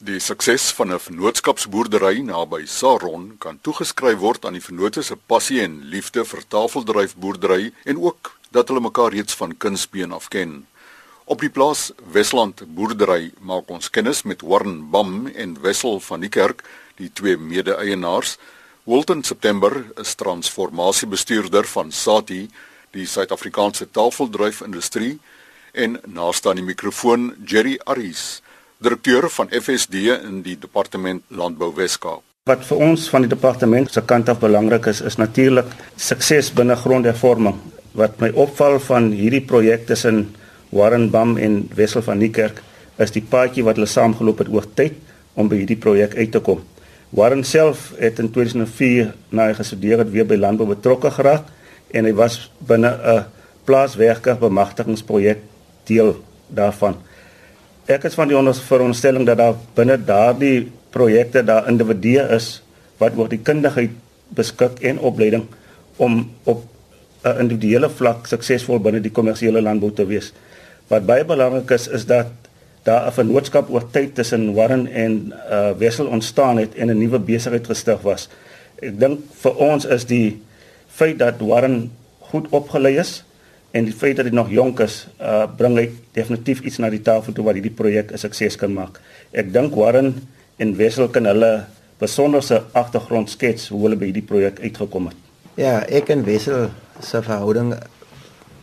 Die sukses van 'n vennootskapsboerdery naby Saron kan toegeskryf word aan die vennote se passie en liefde vir tafeldryfboerdery en ook dat hulle mekaar reeds van kindsbeen af ken. Op die plaas Wesland Boerdery maak ons kennis met Warren Bam en Wessel van die Kerk, die twee mede-eienaars. Wilton September is transformasiebestuurder van Sati, die Suid-Afrikaanse tafeldryfindustrie en naaste aan die mikrofoon Jerry Aris direkteur van FSD in die departement Landbou Weskaap. Wat vir ons van die departement se kant af belangrik is, is natuurlik sukses binne grondhervorming. Wat my opval van hierdie projek tussen Warren Bam en Wessel van Niekerk is die paadjie wat hulle saamgeloop het oor tyd om by hierdie projek uit te kom. Warren self het in 2004 na hy gestudeer het weer by landbou betrokke geraak en hy was binne 'n plaaswerker bemagtigingsprojek deel daarvan ek is van die veronderstelling dat daar binne daardie projekte daar individue is wat oor die kundigheid beskik en opleiding om op 'n individuele vlak suksesvol binne die kommersiële landbou te wees. Wat baie belangrik is is dat daar 'n vennootskap oor tyd tussen Warren en uh Wessel ontstaan het en 'n nuwe besigheid gestig was. Ek dink vir ons is die feit dat Warren goed opgelei is en die feit dat hy nog jonk is, uh bring hy definitief iets na die tafel toe wat hierdie projek 'n sukses kan maak. Ek dink Warren en Wessel kan hulle besonderse agtergrond skets hoe hulle by hierdie projek uitgekom het. Ja, ek en Wessel se verhouding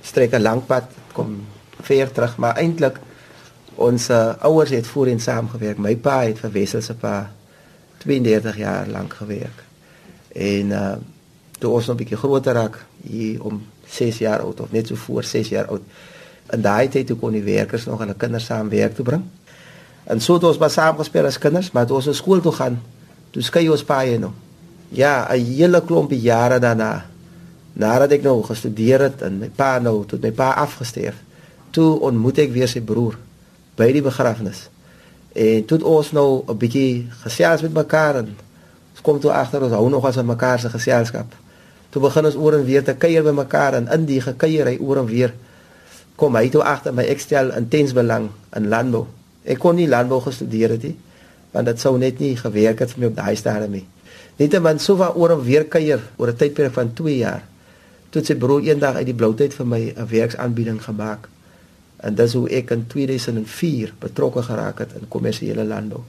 strek 'n lank pad kom ver terug, maar eintlik ons uh, ouers het voorheen saamgewerk. My pa het vir Wessel se pa 32 jaar lank gewerk. En uh toe ons nog 'n bietjie groter raak hier om 6 jaar oud of net so voor 6 jaar oud. In daai tyd toe kon die werkers nog hulle kinders saam werk toe bring. En so het ons maar saam gespeel as kinders, maar toe ons skool toe gaan, toe skei ons paie nou. Ja, 'n hele klompie jare daarna. Nadat ek nou gestudeer het en my pa nou tot my pa afgestorf, toe ontmoet ek weer sy broer by die begrafnis. En toe ons nou 'n bietjie gesels met mekaar en ons kom toe agter ons hou nog as aan mekaar se geselskap. Toe begin ons oor en weer te kuier by mekaar en in die gekuier hy oor en weer kom hy toe agter my ek stel intens belang in landbou. Ek kon nie landbou gestudeer het nie want dit sou net nie gewerk het vir my op daai stadium nie. Net man so van oor en weer kuier oor 'n tydperk van 2 jaar. Toe sy broer eendag uit die blou tyd vir my 'n werksaanbieding gemaak. En dis hoe ek in 2004 betrokke geraak het in kommersiële landbou.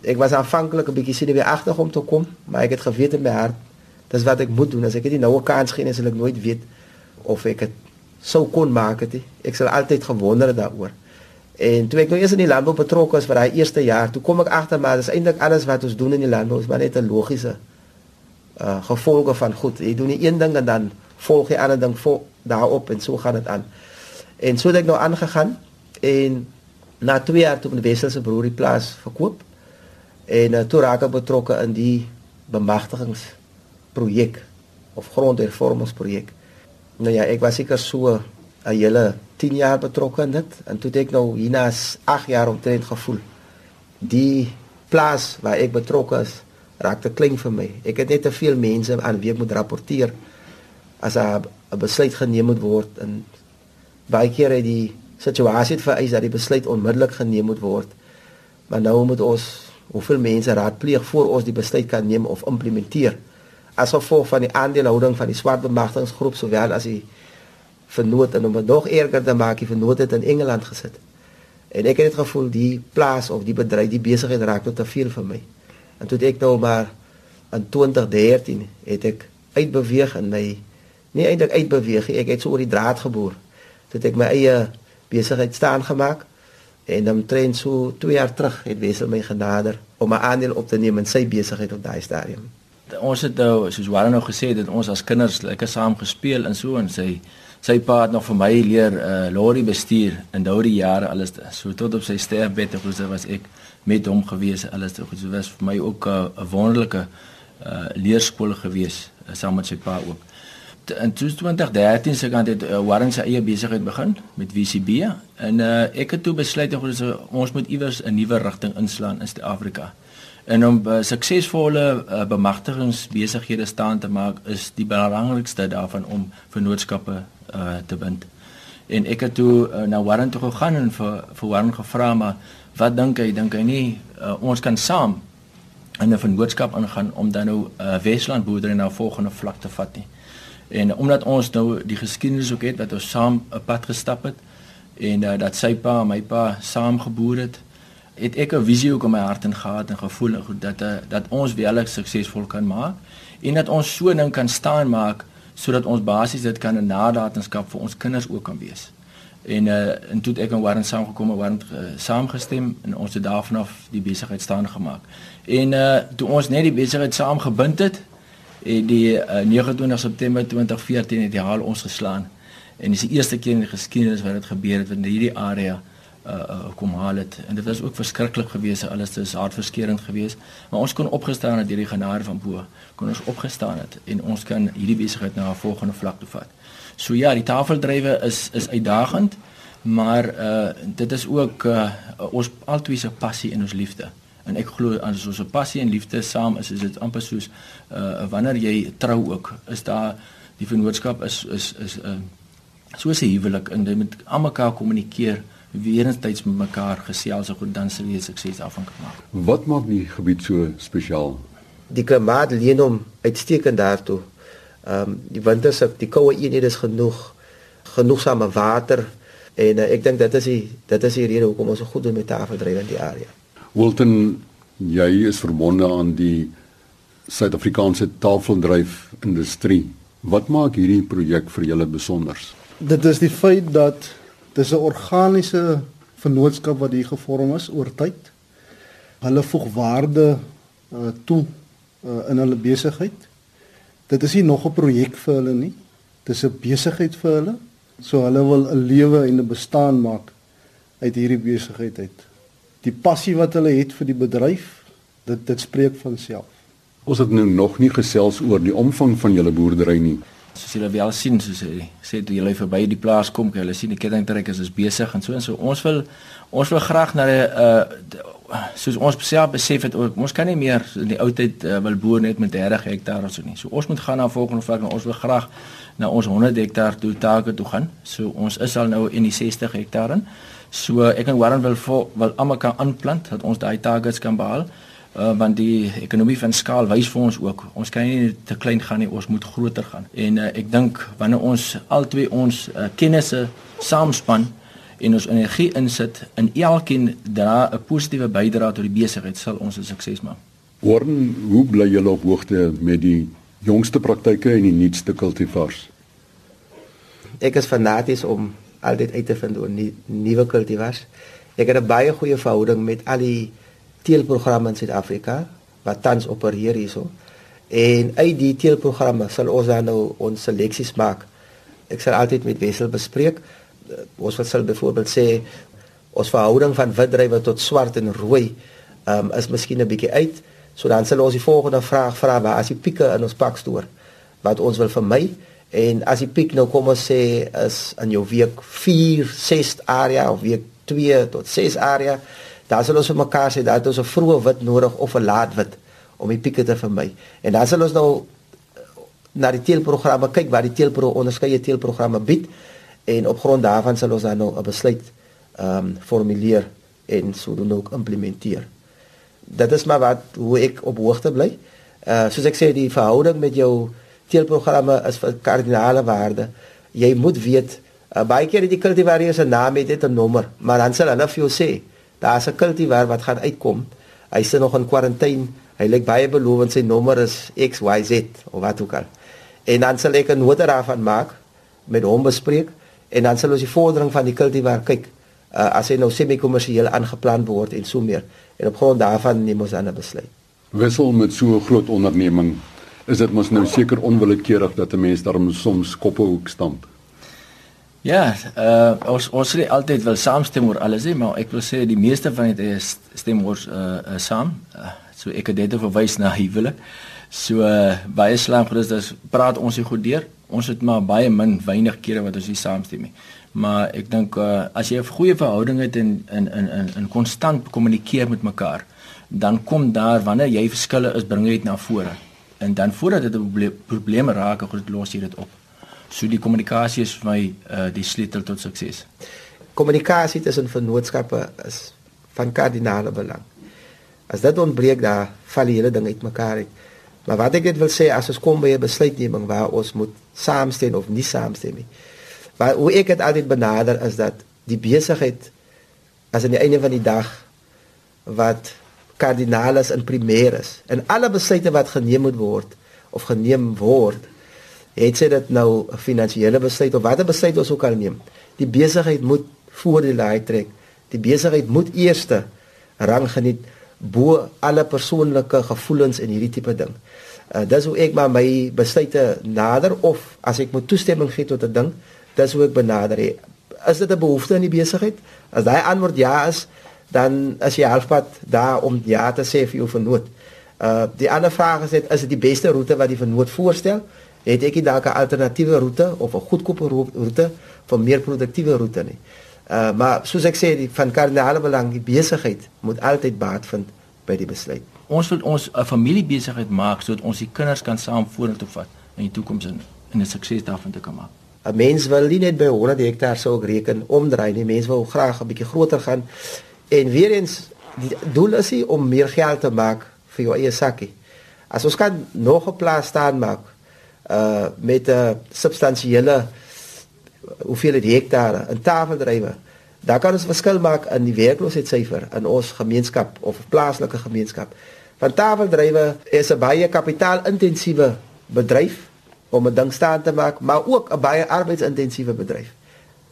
Ek was aanvanklik 'n bietjie sien wie agter om te kom, maar ek het geweet in my hart dis wat ek moet doen. As ek dit nou 'n kans gee sal ek nooit weet of ek dit sou kon maak het ek sal altyd gewonder daaroor en toe ek nou eers in die landbou betrokke was vir daai eerste jaar toe kom ek agter maar dis eintlik alles wat ons doen in die landbou is maar net 'n logiese uh gevolge van goed. Jy doen nie een ding en dan volg jy ander ding vol daarop en so gaan dit aan. En so het ek nou aangegaan en na 2 jaar toe my wesselse broer die plaas verkoop en uh, toe raak ek betrokke in die bemagtigings projek of grondhervormingsprojek. Nou ja, ek was seker so 'n hele 10 jaar betrokke in dit en toe het ek nou hierna 8 jaar omtrent gevoel. Die plaas waar ek betrokke is, raak te klein vir my. Ek het net te veel mense aan wie ek moet rapporteer as 'n besluit geneem moet word en baie keer het die situasie vereis dat die besluit onmiddellik geneem moet word. Maar nou moet ons hoeveel mense raadpleeg voor ons die besluit kan neem of implementeer as gevolg van die aandelehouding van die swart bemagtigingsgroep sowel as die vernoot en om dit nog erger te maak, die vernoot het in Engeland gesit. En ek het dit gevoel die plaas of die bedryf, die besigheid raak tot te veel vir my. En toe ek nou maar in 2013 het ek uitbeweeg in my nie eintlik uitbeweeg nie, ek het so oor die draad geboor. Toe ek my eie besigheid staan gemaak en trein so 2 jaar terug het Wessel my genader om 'n aandeel op te neem in sy besigheid op daai stadium ons het nou soos Warren nou gesê dat ons as kinders lekker saam gespeel en so en sy sy pa het nog vir my leer uh lorry bestuur in daardie jare alles so tot op sy sterfbed of so was ek met hom gewees alles so was vir my ook 'n uh, wonderlike uh leerskool gewees uh, saam met sy pa ook. In 2013 se kant het uh, Warren sy eie besigheid begin met WCB en uh ek het toe besluit ons ons moet iewers 'n nuwe rigting inslaan in Suid-Afrika en om uh, suksesvolle uh, bemagtigingsbesighede staan te maak is die belangrikste daarvan om vennootskappe uh, te bind. En ek het toe uh, na Warren toe gegaan en vir vir Warren gevra maar wat dink hy? Dink hy nie uh, ons kan saam in 'n vennootskap ingaan om dan nou uh, Wesland boerdery na 'n volgende vlak te vat nie. En omdat ons nou die geskiedenis ook het wat ons saam 'n pad gestap het en uh, dat sy pa en my pa saam geboer het, het ek 'n visie ook in my hart en gehad en gevoel dat uh, dat ons wel suksesvol kan maak en dat ons so ding kan staan maak sodat ons basies dit kan 'n nalatenskap vir ons kinders ook kan wees. En uh en toe ek en Warren saamgekom het, Warren uh, saamgestem en ons het daarvan af die besigheid staan gemaak. En uh toe ons net die besigheid saamgebind het, en die uh, 29 September 2014 het die haal ons geslaan. En dis die eerste keer in die geskiedenis wat dit gebeur het in hierdie area uh, uh kom haal het. En dit was ook verskriklik geweest alles is hartverskeurende geweest. Maar ons kon opgestaan het deur die genade van bo. Kon ons opgestaan het en ons kan hierdie besigheid na 'n volgende vlak toe vat. So ja die tafeldrywe is is uitdagend maar uh dit is ook uh ons altyd se passie en ons liefde. En ek glo as ons 'n passie en liefde saam is is dit amper soos uh wanneer jy trou ook is daar die vennootskap is is is 'n uh, soos 'n huwelik en jy moet almekaar kommunikeer weer eens tyds met mekaar gesels en dan sal jy sukses daarvan kan maak. Wat maak die gebied so spesiaal? Die klimaat leen hom uitstekend daartoe. Ehm um, die winters op die koue eenhede is genoeg genoegsame water en uh, ek dink dit is die dit is die rede hoekom ons so goed doen met tafeldrywe in die area. Wilton, jy is verbonde aan die Suid-Afrikaanse tafeldryf industrie. Wat maak hierdie projek vir julle besonder? Dit is die feit dat Dis 'n organiese vennootskap wat hier gevorm is oor tyd. Hulle voeg waarde uh, toe uh, in hulle besigheid. Dit is nie nog 'n projek vir hulle nie. Dis 'n besigheid vir hulle. So hulle wil 'n lewe en 'n bestaan maak uit hierdie besigheid uit. Die passie wat hulle het vir die bedryf, dit dit spreek van self. Ons het nou nog nie gesels oor die omvang van julle boerdery nie soos julle wel sien soos hy sê toe julle verby die plaas kom, jy sien die kettingtrekkers is besig en so en so. Ons wil ons wil graag na 'n uh soos ons self besef het ons kan nie meer in die ou tyd uh, wil boer net met 30 hektaar of so nie. So ons moet gaan na volgende vlak en ons wil graag na ons 100 hektaar toe take toe gaan. So ons is al nou in die 60 hektaar in. So ek en Warren wil vir wil almal kan aanplant dat ons daai targets kan behaal uh, want die ekonomie van skaal wys vir ons ook ons kan nie te klein gaan nie ons moet groter gaan en uh, ek dink wanneer ons albei ons uh, kennisse saamspan en ons energie insit in elkeen dra 'n positiewe bydrae tot die besigheid sal ons 'n sukses maak. Worden hoe bly julle op hoogte met die jongste praktyke en die nuutste kultivars? Ek is fanaties om altyd uit te vind oor nuwe kultivars. Ek het 'n baie goeie verhouding met al die teelprogramme in Suid-Afrika wat tans opereer hierso. En uit die teelprogramme sal ons dan nou ons seleksies maak. Ek sal altyd met Wessel bespreek. Ons wat sal byvoorbeeld sê ons verhouding van witdrywe tot swart en rooi um, is miskien 'n bietjie uit. So dan sal ons die volgende vraag vra waar as die pieke in ons pak stoor wat ons wil vermy en as die piek nou kom ons sê is in jou week 4, 6 area of week 2 tot 6 area dan sal ons vir mekaar sê dat ons 'n vroeë wit nodig of 'n laat wit om die pieke te vermy. En dan sal ons nou na die teelprogramme kyk waar die teelpro onderskeie teelprogramme bied en op grond daarvan sal ons dan nou 'n besluit ehm um, formuleer en sodoende ook implementeer. Dit is maar wat hoe ek op hoogte bly. Uh soos ek sê die verhouding met jou teelprogramme is van kardinale waarde. Jy moet weet uh, baie keer die kultivarie se naam het 'n nommer, maar dan sal hulle vir jou sê Daar's 'n kultivar wat gaan uitkom. Hy sit nog in kwarantyne. Hy lyk baie belovend. Sy nommer is XYZ of wat ook al. En dan sal ek 'n nota daarvan maak met hom bespreek en dan sal ons die vordering van die kultivar kyk. Uh, as hy nou semi-kommersieel aangeplan word en so meer. En op grond daarvan neem ons dan 'n besluit. Wissel met so 'n groot onderneming is dit mos nou seker onwillekeurig dat 'n mens daarom soms koppe hoek stamp. Ja, uh ons ons sê altyd wil saamstem oor alles, he, maar ek wil sê die meeste van dit is stem ons uh, uh saam. Uh, so ek het dit verwys na huwelik. So uh, baie slang gerus dis praat ons hier goed deur. Ons het maar baie min weinig kere wat ons hier saamstem nie. Maar ek dink uh as jy 'n goeie verhouding het en in in in in konstant kommunikeer met mekaar, dan kom daar wanneer jy verskille is, bring jy dit na vore. En dan voordat dit 'n probleem raak, los jy dit op. So die kommunikasie is vir my uh die sleutel tot sukses. Kommunikasie tussen vennootskappe is van kardinale belang. As dit ontbreek, dan val die hele ding uitmekaar uit. Maar wat ek net wil sê as ons kom by 'n besluitneming waar ons moet saamstem of nie saamstem nie. Maar hoe ek dit altyd benader is dat die besigheid as aan die einde van die dag wat kardinaal is in primêr is en alle besluite wat geneem moet word of geneem word het sy dit nou 'n finansiële besluit of watter besluit ons ook al neem? Die besigheid moet voor die lei trek. Die besigheid moet eerste rang geniet bo alle persoonlike gevoelens en hierdie tipe ding. Uh, dis hoe ek maar my besluite nader of as ek moet toestemming gee tot 'n ding dis hoe ek benader. Het is dit 'n behoefte in die besigheid as daai antwoord ja is dan as jy halfpad daar om ja te sê vir jou vernoot. Uh die ander vraag is net is dit die beste roete wat die vernoot voorstel? Het ek dalk 'n alternatiewe roete of 'n goedkoper roete vir meer produktiewe roete nie? Uh maar soos ek sê, die van kardinale belang die besigheid moet altyd baat vind by die besluit. Ons wil ons 'n familiebesigheid maak sodat ons die kinders kan saam vorentoe vat in die toekoms en 'n sukses daarvan te kan maak. 'n Mens wil nie net by 100 hektaar sou reken omdraai nie. Mense wil graag 'n bietjie groter gaan En weer eens die doel is nie om meer geld te maak vir jou eie sakkie. As ons kan nog 'n plaas staan maak uh met 'n substansiële hoeveel hektare in tafeldrywe, dan kan ons verskil maak in die werkloosheidssyfer in ons gemeenskap of plaaslike gemeenskap. Want tafeldrywe is 'n baie kapitaalintensiewe bedryf om 'n ding staan te maak, maar ook 'n baie arbeidsintensiewe bedryf.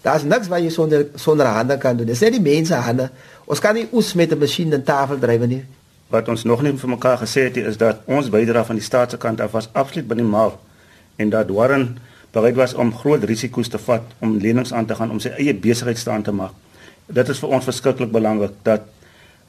Daar's niks wat jy sonder sonder hande kan doen. Dis net die mense hande. Ons kan nie oes met 'n masjien en tafel dryf nie. Wat ons nog nie vir mekaar gesê het is dat ons bydrae van die staat se kant af was absoluut minimaal en dat Warren bereid was om groot risiko's te vat om lenings aan te gaan om sy eie besigheid staan te maak. Dit is vir ons verskriklik belangrik dat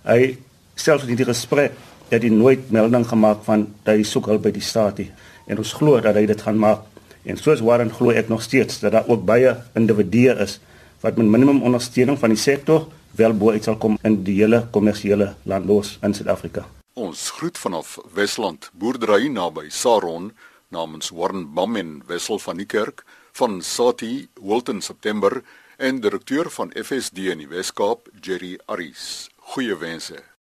hy selfs in die gesprek het hy nooit melding gemaak van dat hy soek hulp by die staat nie. En ons glo dat hy dit gaan maak. En soos Warren glo ek nog steeds dat daar ook baie individue is wat met minimum ondersteuning van die sektor wel bo uit sal kom in die hele kommersiële landbous in Suid-Afrika. Ons groet vanaf Wesland boerdery naby Saron namens Warren Bam en Wessel van die Kerk van Sati Wilton September en direkteur van FSD in die Wes-Kaap Jerry Aris. Goeie wense.